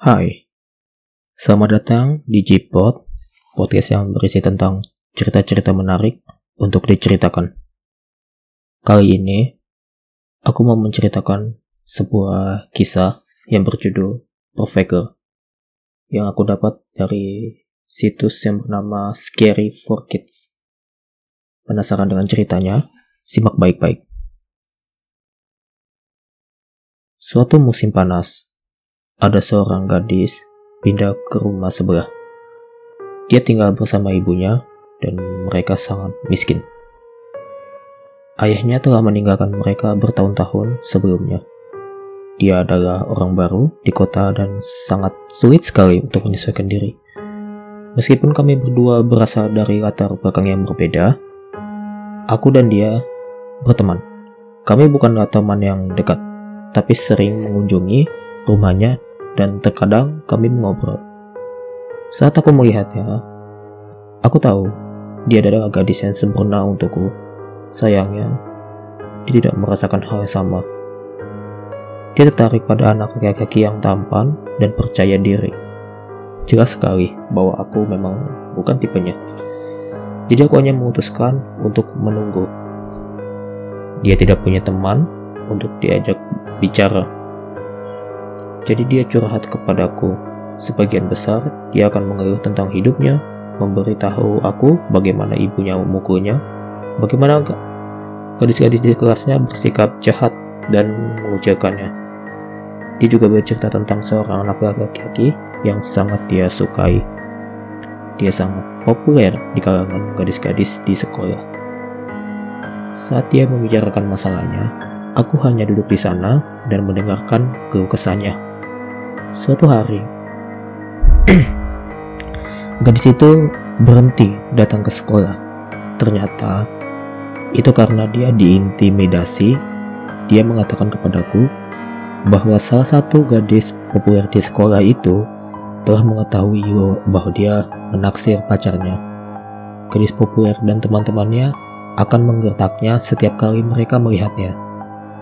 Hai, selamat datang di Jipot, podcast yang berisi tentang cerita-cerita menarik untuk diceritakan. Kali ini, aku mau menceritakan sebuah kisah yang berjudul Perfecter yang aku dapat dari situs yang bernama Scary for Kids. Penasaran dengan ceritanya? Simak baik-baik. Suatu musim panas, ada seorang gadis pindah ke rumah sebelah. Dia tinggal bersama ibunya dan mereka sangat miskin. Ayahnya telah meninggalkan mereka bertahun-tahun sebelumnya. Dia adalah orang baru di kota dan sangat sulit sekali untuk menyesuaikan diri. Meskipun kami berdua berasal dari latar belakang yang berbeda, aku dan dia berteman. Kami bukanlah teman yang dekat, tapi sering mengunjungi rumahnya dan terkadang kami mengobrol. Saat aku melihatnya, aku tahu dia adalah gadis yang sempurna untukku. Sayangnya, dia tidak merasakan hal yang sama. Dia tertarik pada anak laki-laki yang tampan dan percaya diri. Jelas sekali bahwa aku memang bukan tipenya. Jadi aku hanya memutuskan untuk menunggu. Dia tidak punya teman untuk diajak bicara jadi dia curhat kepadaku. Sebagian besar dia akan mengeluh tentang hidupnya, memberitahu aku bagaimana ibunya memukulnya, bagaimana gadis-gadis di kelasnya bersikap jahat dan mengucilkannya. Dia juga bercerita tentang seorang anak laki-laki yang sangat dia sukai. Dia sangat populer di kalangan gadis-gadis di sekolah. Saat dia membicarakan masalahnya, aku hanya duduk di sana dan mendengarkan keluh. Suatu hari, gadis itu berhenti datang ke sekolah. Ternyata itu karena dia diintimidasi. Dia mengatakan kepadaku bahwa salah satu gadis populer di sekolah itu telah mengetahui bahwa dia menaksir pacarnya. Gadis populer dan teman-temannya akan menggertaknya setiap kali mereka melihatnya.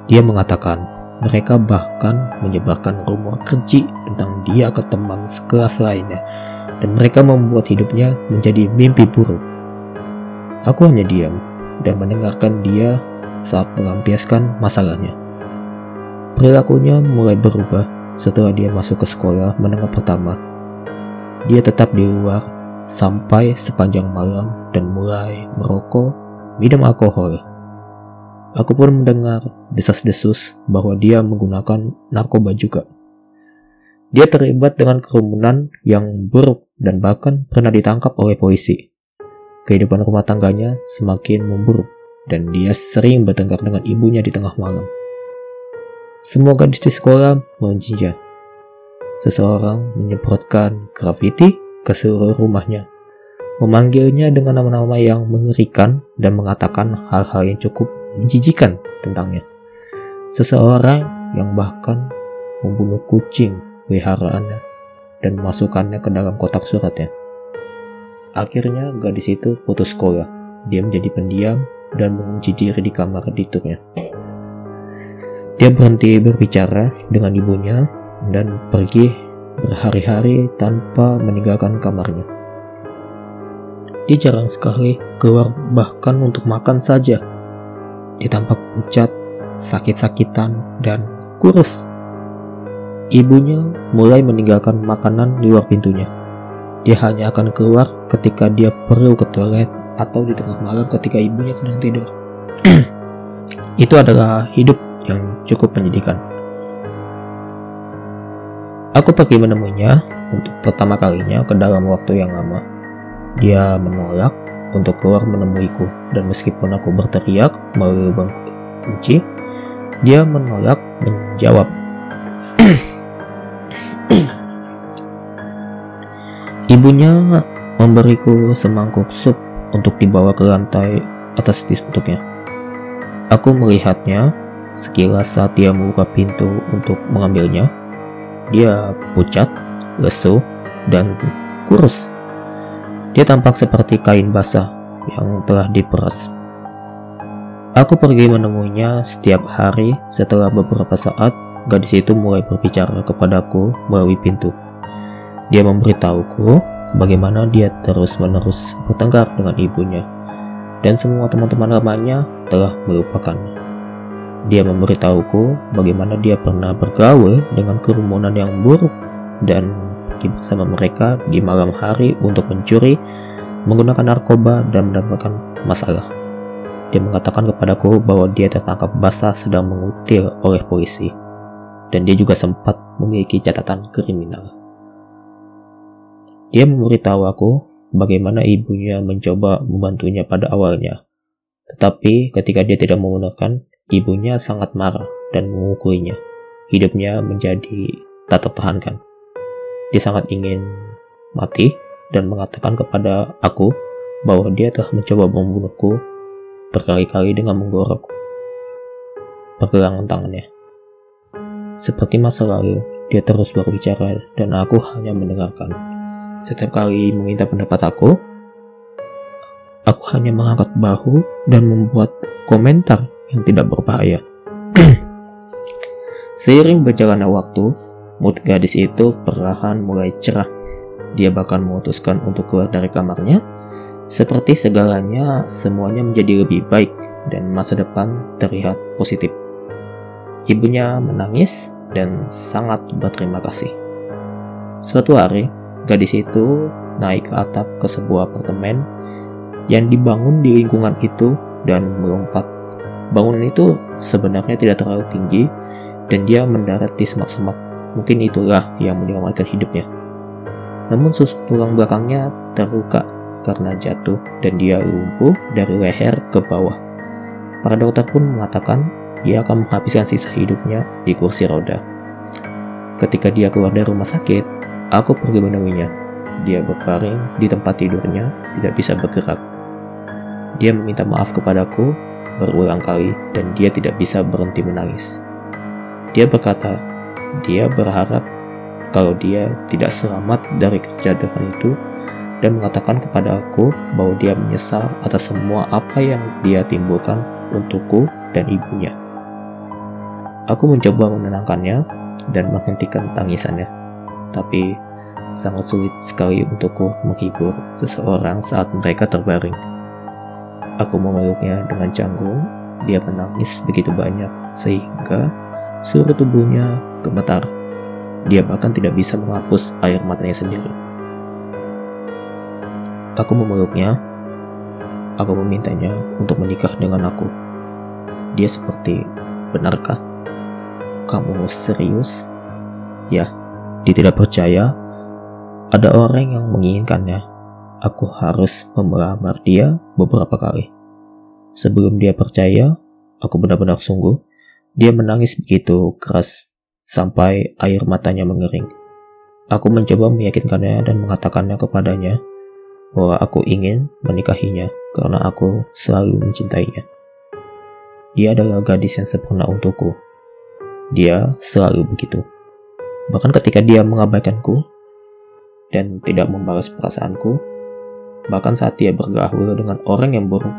Dia mengatakan mereka bahkan menyebarkan rumor keji tentang dia ke teman sekelas lainnya, dan mereka membuat hidupnya menjadi mimpi buruk. Aku hanya diam dan mendengarkan dia saat melampiaskan masalahnya. Perilakunya mulai berubah setelah dia masuk ke sekolah menengah pertama. Dia tetap di luar sampai sepanjang malam dan mulai merokok, minum alkohol, Aku pun mendengar desas-desus bahwa dia menggunakan narkoba juga. Dia terlibat dengan kerumunan yang buruk dan bahkan pernah ditangkap oleh polisi. Kehidupan rumah tangganya semakin memburuk dan dia sering bertengkar dengan ibunya di tengah malam. Semua gadis di sekolah membencinya. Seseorang menyemprotkan grafiti ke seluruh rumahnya, memanggilnya dengan nama-nama yang mengerikan dan mengatakan hal-hal yang cukup menjijikan tentangnya. Seseorang yang bahkan membunuh kucing peliharaannya dan memasukkannya ke dalam kotak suratnya. Akhirnya gadis itu putus sekolah. Dia menjadi pendiam dan mengunci diri di kamar tidurnya. Dia berhenti berbicara dengan ibunya dan pergi berhari-hari tanpa meninggalkan kamarnya. Dia jarang sekali keluar bahkan untuk makan saja dia tampak pucat, sakit-sakitan, dan kurus. Ibunya mulai meninggalkan makanan di luar pintunya. Dia hanya akan keluar ketika dia perlu ke toilet atau di tengah malam ketika ibunya sedang tidur. Itu adalah hidup yang cukup menyedihkan. Aku pergi menemuinya untuk pertama kalinya ke dalam waktu yang lama. Dia menolak untuk keluar menemuiku dan meskipun aku berteriak melalui lubang kunci, dia menolak menjawab. Ibunya memberiku semangkuk sup untuk dibawa ke lantai atas untuknya. Aku melihatnya sekilas saat dia membuka pintu untuk mengambilnya. Dia pucat, lesu, dan kurus dia tampak seperti kain basah yang telah diperas. Aku pergi menemuinya setiap hari setelah beberapa saat gadis itu mulai berbicara kepadaku melalui pintu. Dia memberitahuku bagaimana dia terus-menerus bertengkar dengan ibunya dan semua teman-teman lamanya telah melupakannya. Dia memberitahuku bagaimana dia pernah bergaul dengan kerumunan yang buruk dan pergi bersama mereka di malam hari untuk mencuri, menggunakan narkoba, dan mendapatkan masalah. Dia mengatakan kepadaku bahwa dia tertangkap basah sedang mengutil oleh polisi, dan dia juga sempat memiliki catatan kriminal. Dia memberitahu aku bagaimana ibunya mencoba membantunya pada awalnya. Tetapi ketika dia tidak menggunakan, ibunya sangat marah dan memukulinya. Hidupnya menjadi tak tertahankan. Dia sangat ingin mati dan mengatakan kepada aku bahwa dia telah mencoba membunuhku berkali-kali dengan menggorok pergelangan tangannya. Seperti masa lalu, dia terus berbicara dan aku hanya mendengarkan. Setiap kali meminta pendapat aku, aku hanya mengangkat bahu dan membuat komentar yang tidak berbahaya. Seiring berjalannya waktu, mood gadis itu perlahan mulai cerah. Dia bahkan memutuskan untuk keluar dari kamarnya. Seperti segalanya, semuanya menjadi lebih baik dan masa depan terlihat positif. Ibunya menangis dan sangat berterima kasih. Suatu hari, Gadis itu naik ke atap ke sebuah apartemen yang dibangun di lingkungan itu dan melompat. Bangunan itu sebenarnya tidak terlalu tinggi dan dia mendarat di semak-semak. Mungkin itulah yang menyelamatkan hidupnya. Namun sus tulang belakangnya terluka karena jatuh dan dia lumpuh dari leher ke bawah. Para dokter pun mengatakan dia akan menghabiskan sisa hidupnya di kursi roda. Ketika dia keluar dari rumah sakit, Aku pergi menemuinya. Dia berbaring di tempat tidurnya, tidak bisa bergerak. Dia meminta maaf kepadaku berulang kali dan dia tidak bisa berhenti menangis. Dia berkata, dia berharap kalau dia tidak selamat dari kejadian itu dan mengatakan kepada aku bahwa dia menyesal atas semua apa yang dia timbulkan untukku dan ibunya. Aku mencoba menenangkannya dan menghentikan tangisannya tapi sangat sulit sekali untukku menghibur seseorang saat mereka terbaring. Aku memeluknya dengan canggung, dia menangis begitu banyak sehingga seluruh tubuhnya gemetar. Dia bahkan tidak bisa menghapus air matanya sendiri. Aku memeluknya, aku memintanya untuk menikah dengan aku. Dia seperti, benarkah? Kamu serius? Ya, dia tidak percaya ada orang yang menginginkannya. Aku harus memelamar dia beberapa kali. Sebelum dia percaya, aku benar-benar sungguh. Dia menangis begitu keras sampai air matanya mengering. Aku mencoba meyakinkannya dan mengatakannya kepadanya bahwa aku ingin menikahinya karena aku selalu mencintainya. Dia adalah gadis yang sempurna untukku. Dia selalu begitu. Bahkan ketika dia mengabaikanku dan tidak membalas perasaanku, bahkan saat dia bergaul dengan orang yang buruk,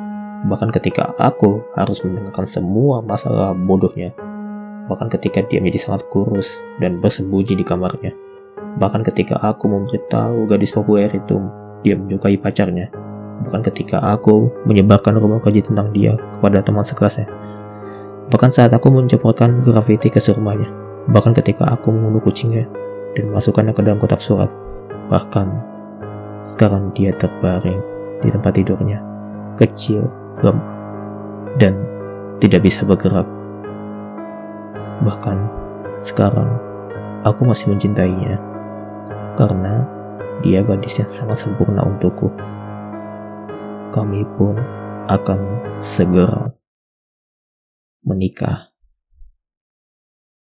bahkan ketika aku harus mendengarkan semua masalah bodohnya, bahkan ketika dia menjadi sangat kurus dan bersembunyi di kamarnya, bahkan ketika aku memberitahu gadis populer itu dia menyukai pacarnya, bahkan ketika aku menyebarkan rumah kerja tentang dia kepada teman sekelasnya, bahkan saat aku mencopotan grafiti ke rumahnya, Bahkan ketika aku membunuh kucingnya dan memasukkannya ke dalam kotak surat, bahkan sekarang dia terbaring di tempat tidurnya, kecil, lemah, dan tidak bisa bergerak. Bahkan sekarang aku masih mencintainya karena dia gadis yang sangat sempurna untukku. Kami pun akan segera menikah.